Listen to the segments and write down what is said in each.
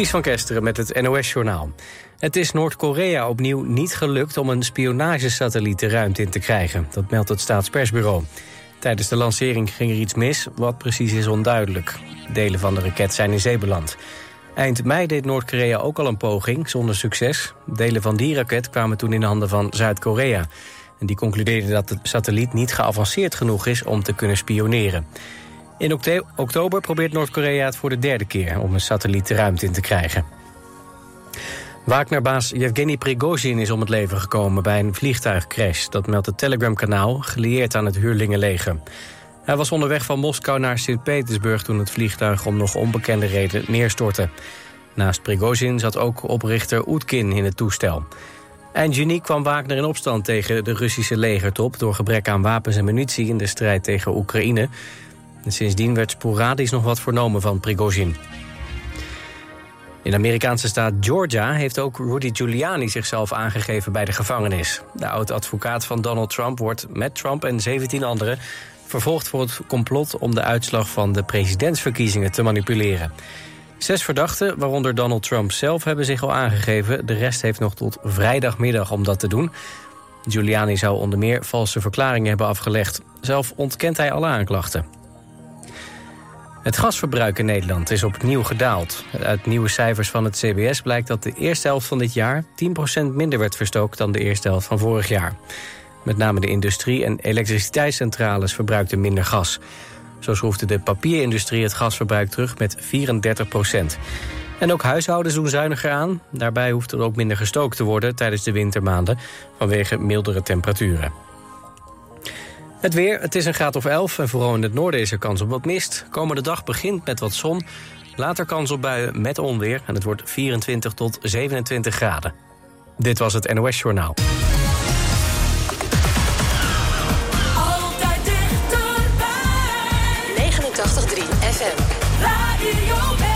Ties van Kesteren met het NOS-journaal. Het is Noord-Korea opnieuw niet gelukt om een spionagesatelliet de ruimte in te krijgen. Dat meldt het staatspersbureau. Tijdens de lancering ging er iets mis, wat precies is onduidelijk. Delen van de raket zijn in zee beland. Eind mei deed Noord-Korea ook al een poging, zonder succes. Delen van die raket kwamen toen in de handen van Zuid-Korea. En die concludeerde dat de satelliet niet geavanceerd genoeg is om te kunnen spioneren. In oktober probeert Noord-Korea het voor de derde keer om een satelliet de ruimte in te krijgen. Wagnerbaas Yevgeny Prigozhin is om het leven gekomen bij een vliegtuigcrash. Dat meldt het Telegram-kanaal, gelieerd aan het huurlingenleger. Hij was onderweg van Moskou naar Sint-Petersburg... toen het vliegtuig om nog onbekende reden neerstortte. Naast Prigozhin zat ook oprichter Oetkin in het toestel. Eind juni kwam Wagner in opstand tegen de Russische legertop... door gebrek aan wapens en munitie in de strijd tegen Oekraïne. En sindsdien werd sporadisch nog wat vernomen van Prigozhin. In de Amerikaanse staat Georgia heeft ook Rudy Giuliani zichzelf aangegeven bij de gevangenis. De oud-advocaat van Donald Trump wordt met Trump en 17 anderen vervolgd voor het complot om de uitslag van de presidentsverkiezingen te manipuleren. Zes verdachten, waaronder Donald Trump zelf, hebben zich al aangegeven. De rest heeft nog tot vrijdagmiddag om dat te doen. Giuliani zou onder meer valse verklaringen hebben afgelegd. Zelf ontkent hij alle aanklachten. Het gasverbruik in Nederland is opnieuw gedaald. Uit nieuwe cijfers van het CBS blijkt dat de eerste helft van dit jaar... 10% minder werd verstookt dan de eerste helft van vorig jaar. Met name de industrie en elektriciteitscentrales verbruikten minder gas. Zo schroefde de papierindustrie het gasverbruik terug met 34% En ook huishoudens doen zuiniger aan. Daarbij hoeft er ook minder gestookt te worden tijdens de wintermaanden... vanwege mildere temperaturen. Het weer, het is een graad of 11 en vooral in het noorden is er kans op wat mist. Komende dag begint met wat zon, later kans op buien met onweer... en het wordt 24 tot 27 graden. Dit was het NOS Journaal. Altijd dichterbij. 89.3 FM. Radio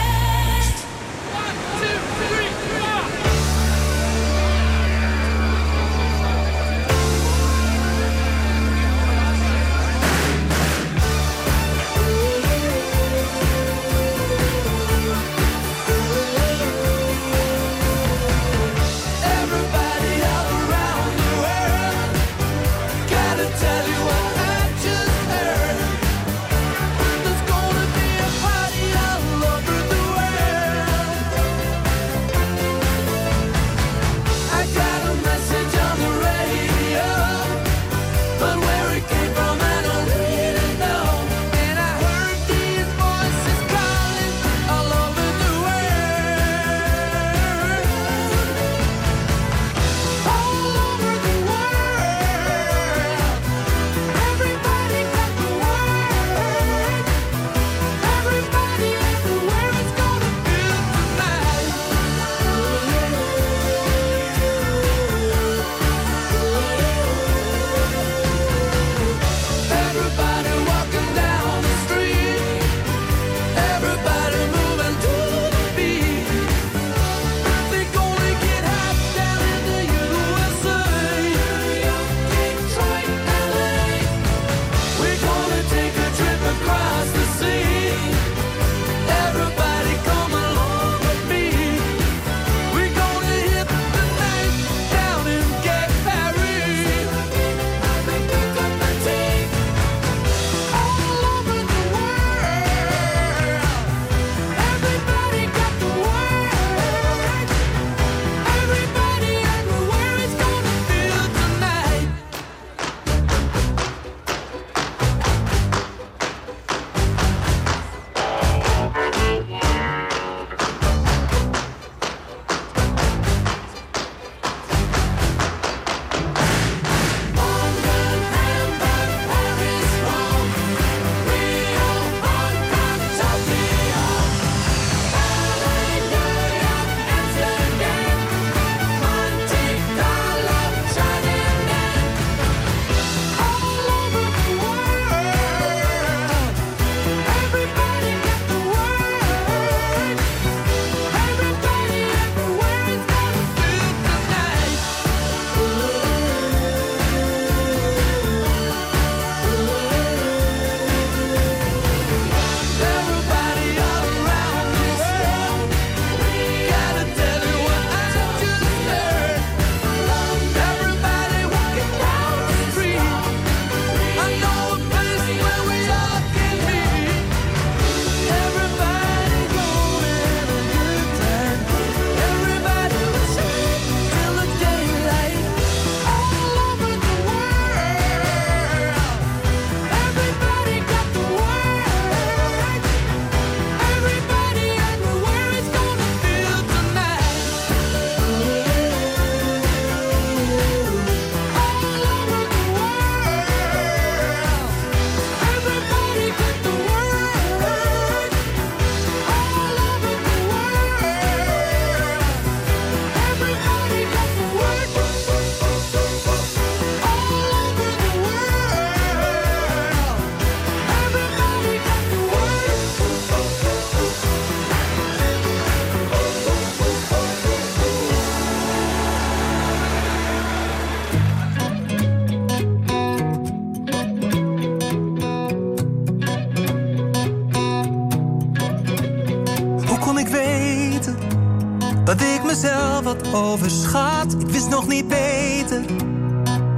niet beter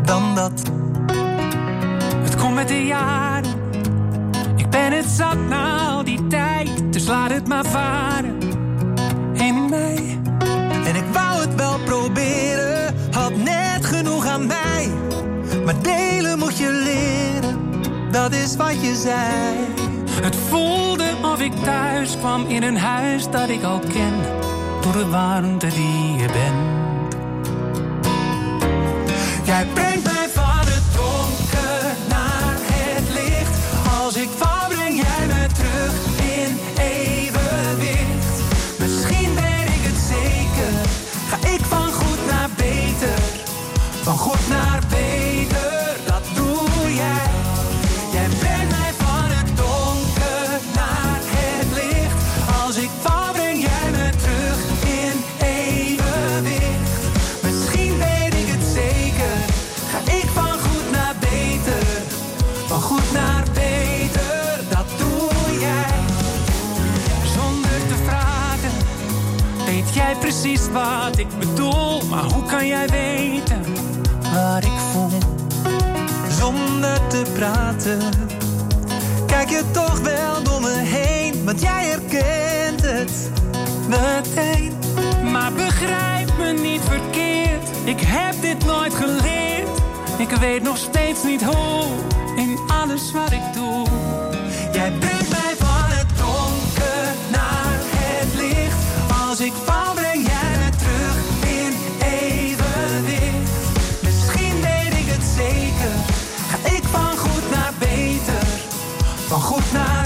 dan dat. Het komt met de jaren. Ik ben het zat na al die tijd. Dus laat het maar varen. In mij. En ik wou het wel proberen, had net genoeg aan mij. Maar delen moet je leren, dat is wat je zei. Het voelde of ik thuis kwam in een huis dat ik al ken. Door de warmte die Weet jij precies wat ik bedoel. Maar hoe kan jij weten wat ik voel? Zonder te praten, kijk je toch wel door me heen. Want jij herkent het meteen. Maar begrijp me niet verkeerd. Ik heb dit nooit geleerd. Ik weet nog steeds niet hoe. In alles wat ik doe. Jij Als ik val, breng jij me terug in evenwicht. Misschien weet ik het zeker, ga ik van goed naar beter. Van goed naar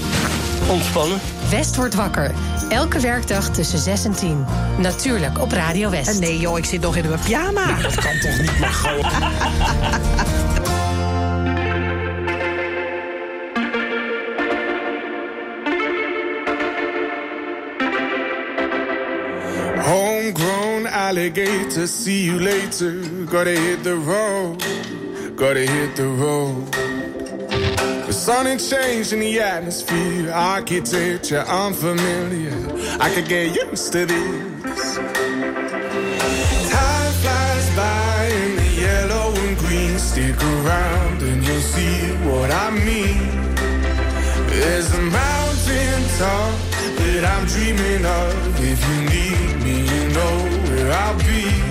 ontspannen. West wordt wakker. Elke werkdag tussen 6 en 10. Natuurlijk op Radio West. Nee joh, ik zit nog in mijn pyjama. Dat kan toch niet, maar gewoon. Homegrown alligator, see you later. Gotta hit the road, gotta hit the road. Sun ain't changed in the atmosphere, architecture unfamiliar. I could get used to this. Time flies by in the yellow and green. Stick around and you'll see what I mean. There's a mountain top that I'm dreaming of. If you need me, you know where I'll be.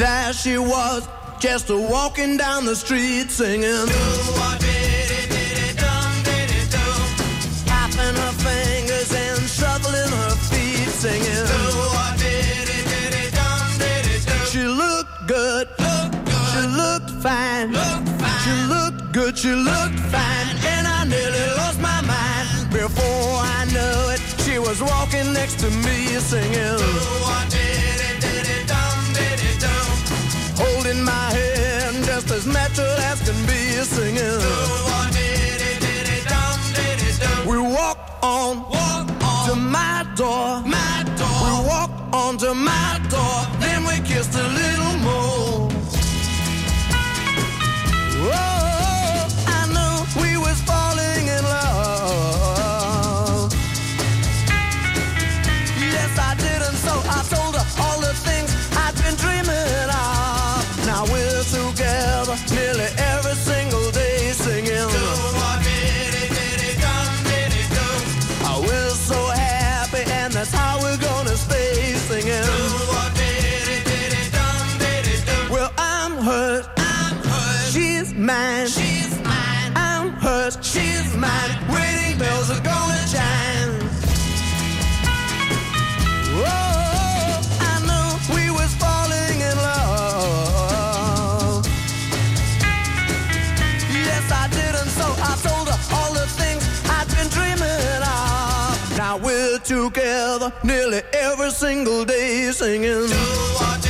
There she was, just a walking down the street singing. Tapping her fingers and shuffling her feet singing. She looked good. She looked fine. She looked good. She looked fine. And I nearly lost my mind. Before I knew it, she was walking next to me singing. Holding my hand just as natural as can be singing. We walked on, walk on to my door. We walked on to my door. Then we kissed a little more. Together nearly every single day singing.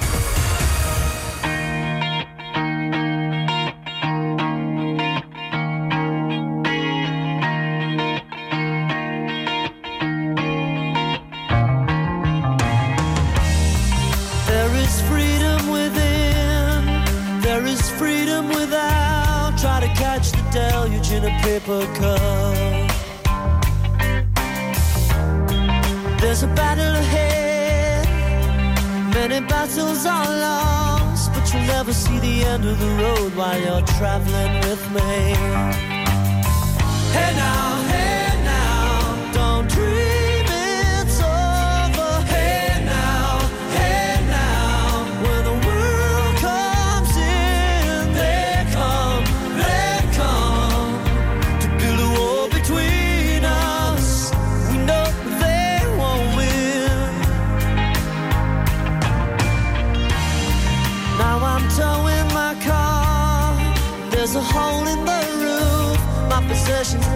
In a paper cup. There's a battle ahead, many battles are lost, but you'll never see the end of the road while you're traveling with me. Hey now,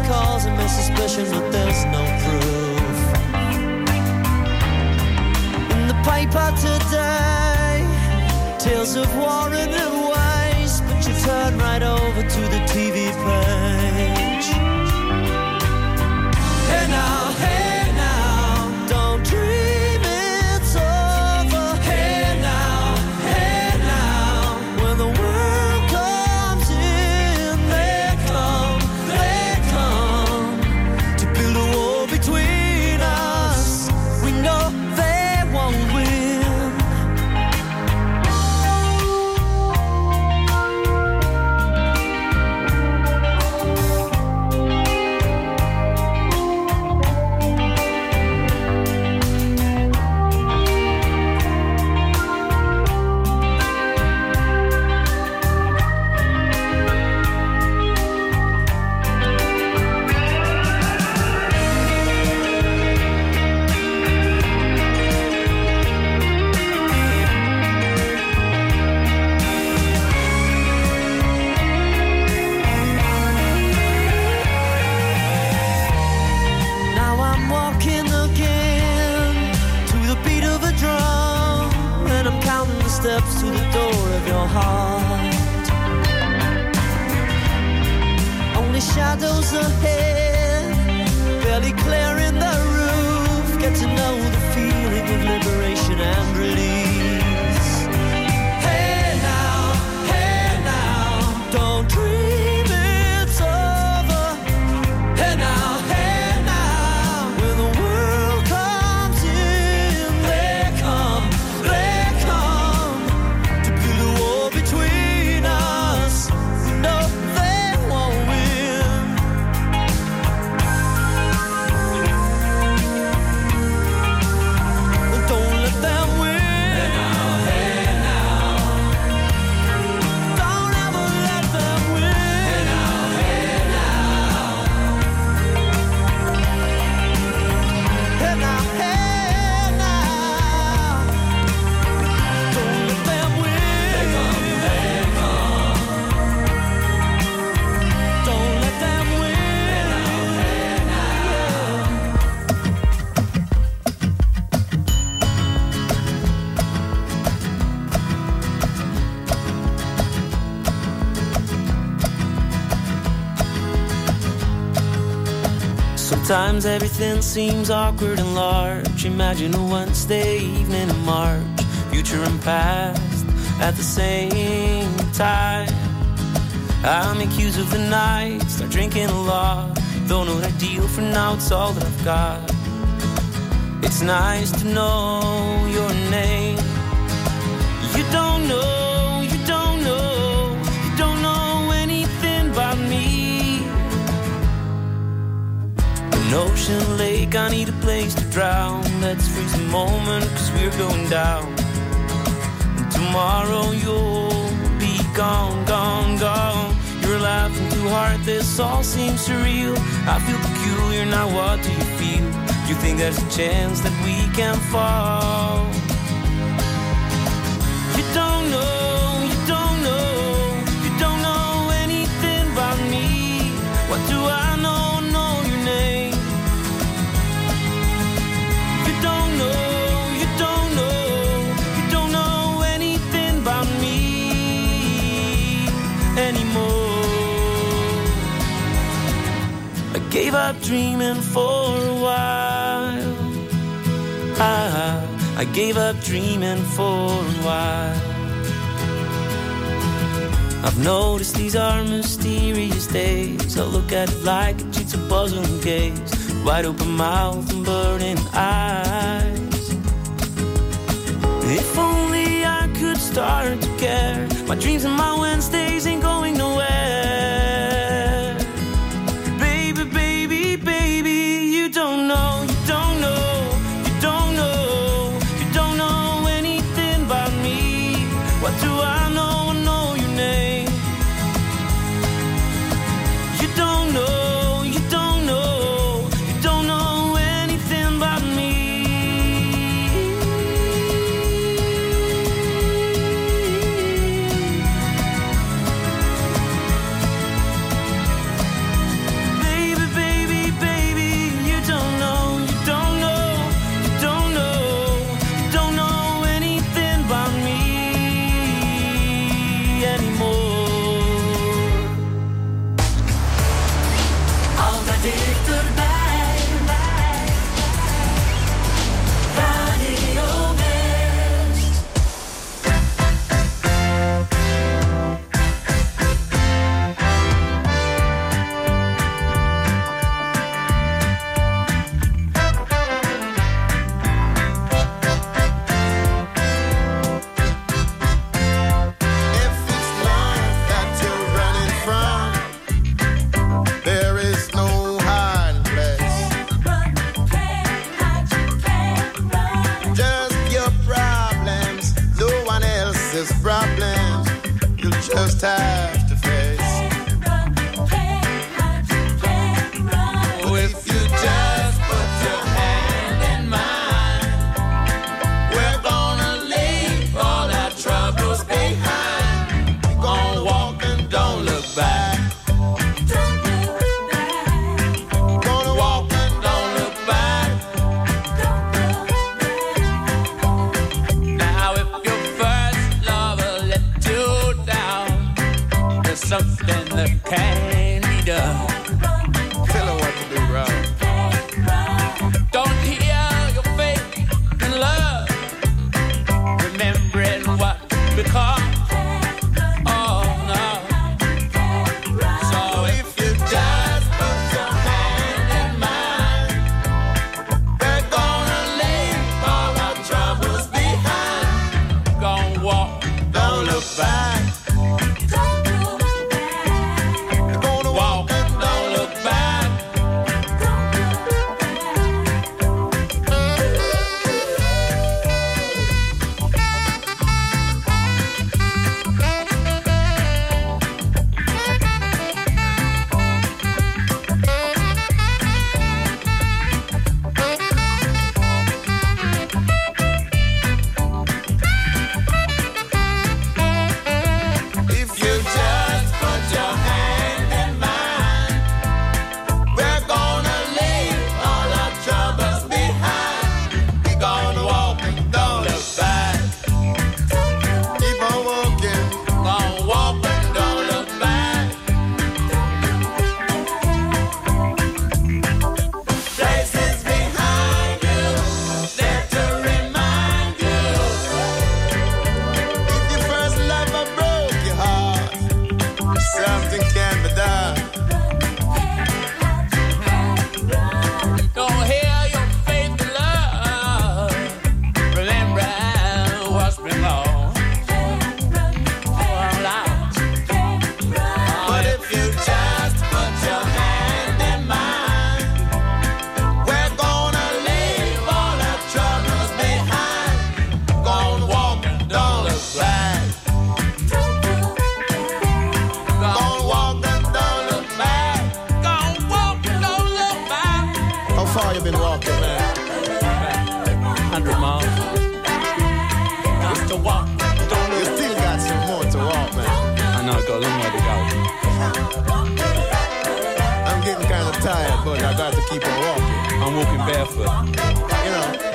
causing me suspicion, but there's no proof. In the paper today, tales of war and waste, but you turn right over to the TV page. Sometimes everything seems awkward and large. Imagine a Wednesday evening in March, future and past at the same time. I make use of the night, start drinking a lot. Though not ideal for now, it's all that I've got. It's nice to know your name. You don't know, an ocean lake, I need a place to drown. Let's freeze the moment, cause we're going down. And tomorrow you'll be gone, gone, gone. You're laughing too hard, this all seems surreal. I feel peculiar, now what do you feel? Do you think there's a chance that we can fall? You don't know. You don't know, you don't know anything about me. What do I? gave up dreaming for a while. I, I gave up dreaming for a while. I've noticed these are mysterious days. I look at it like it, it's a puzzling case. Wide open mouth and burning eyes. If only I could start to care. My dreams and my Wednesdays ain't going. keep on walking. I'm walking barefoot. You know.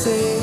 say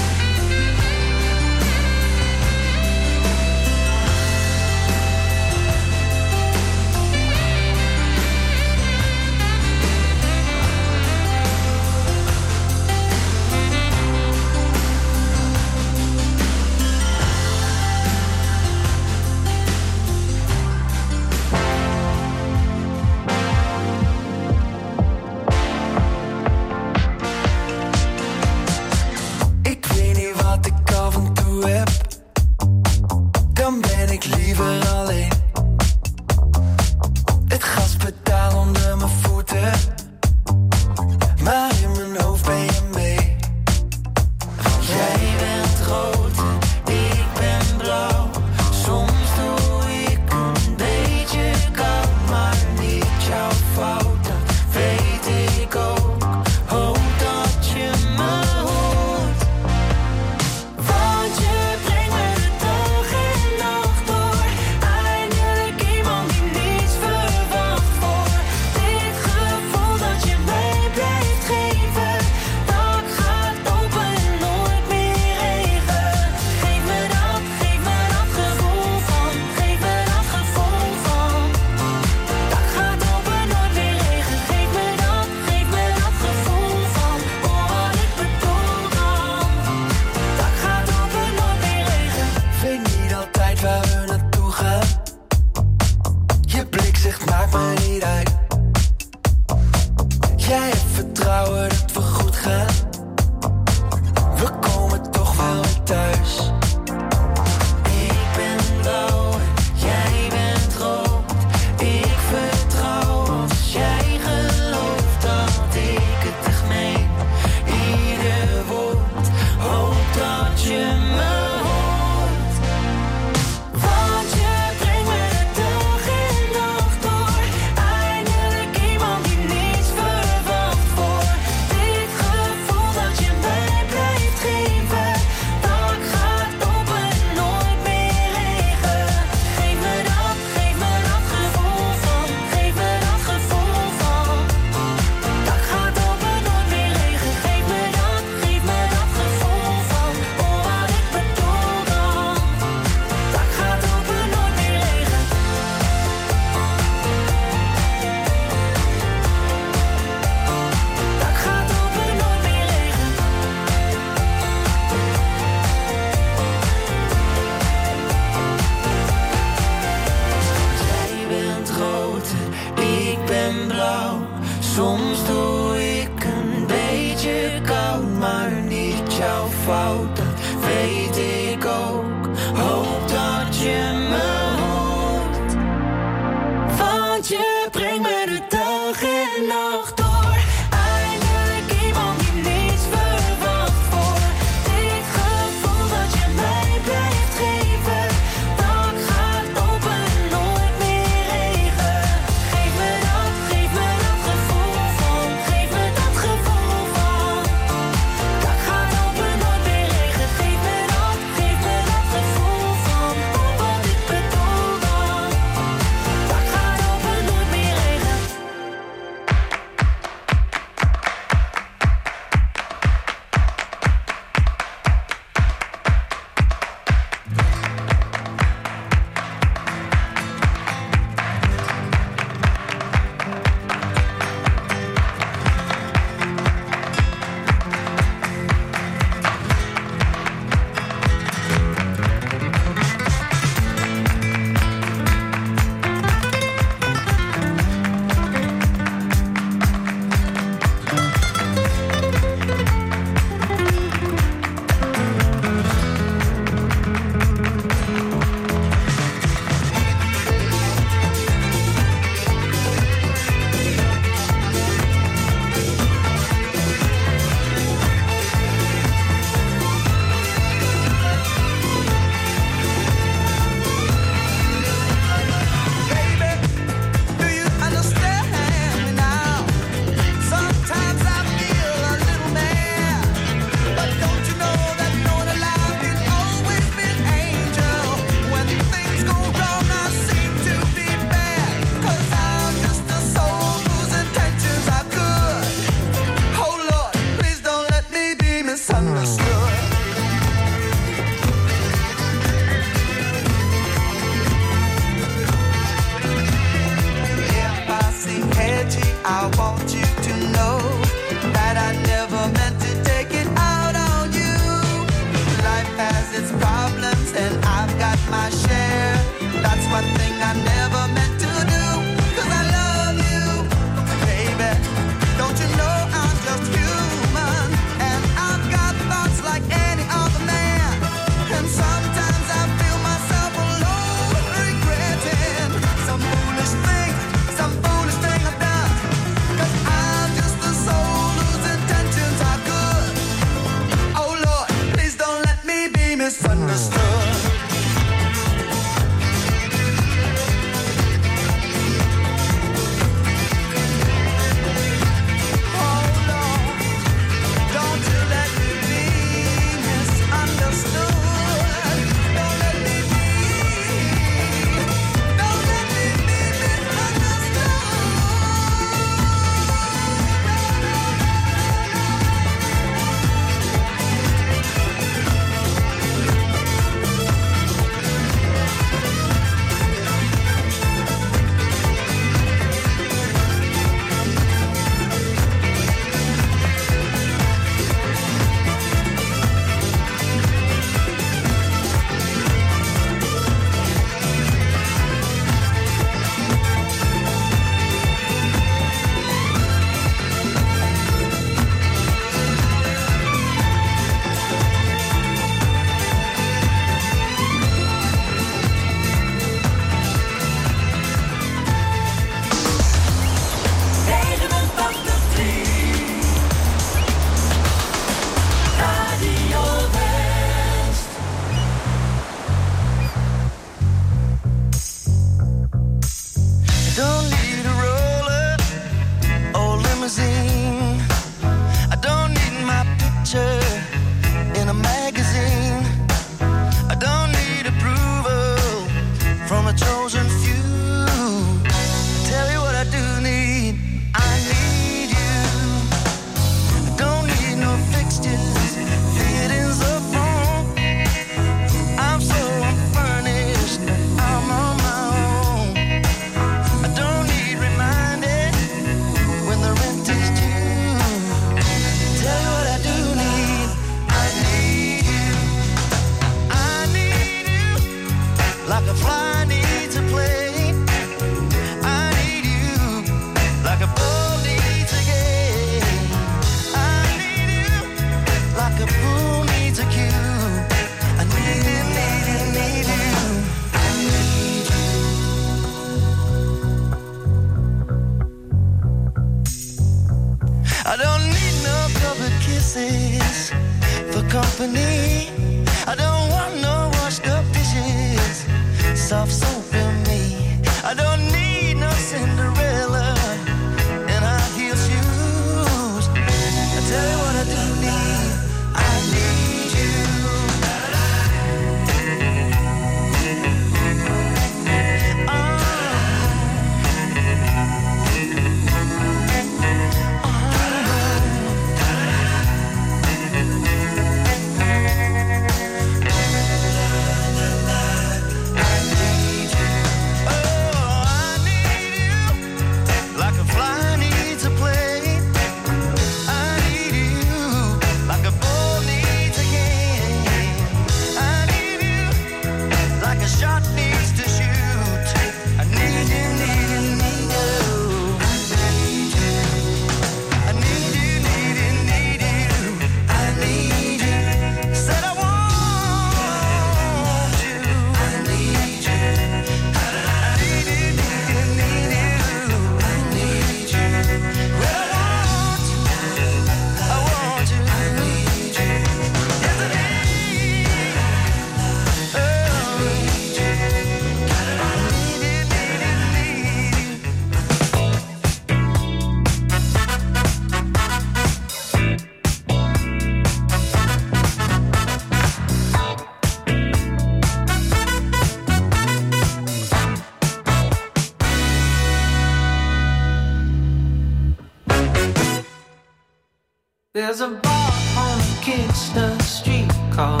There's a bar on Kingston Street called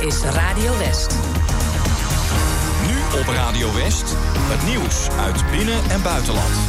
is Radio West. Nu op Radio West, het nieuws uit binnen- en buitenland.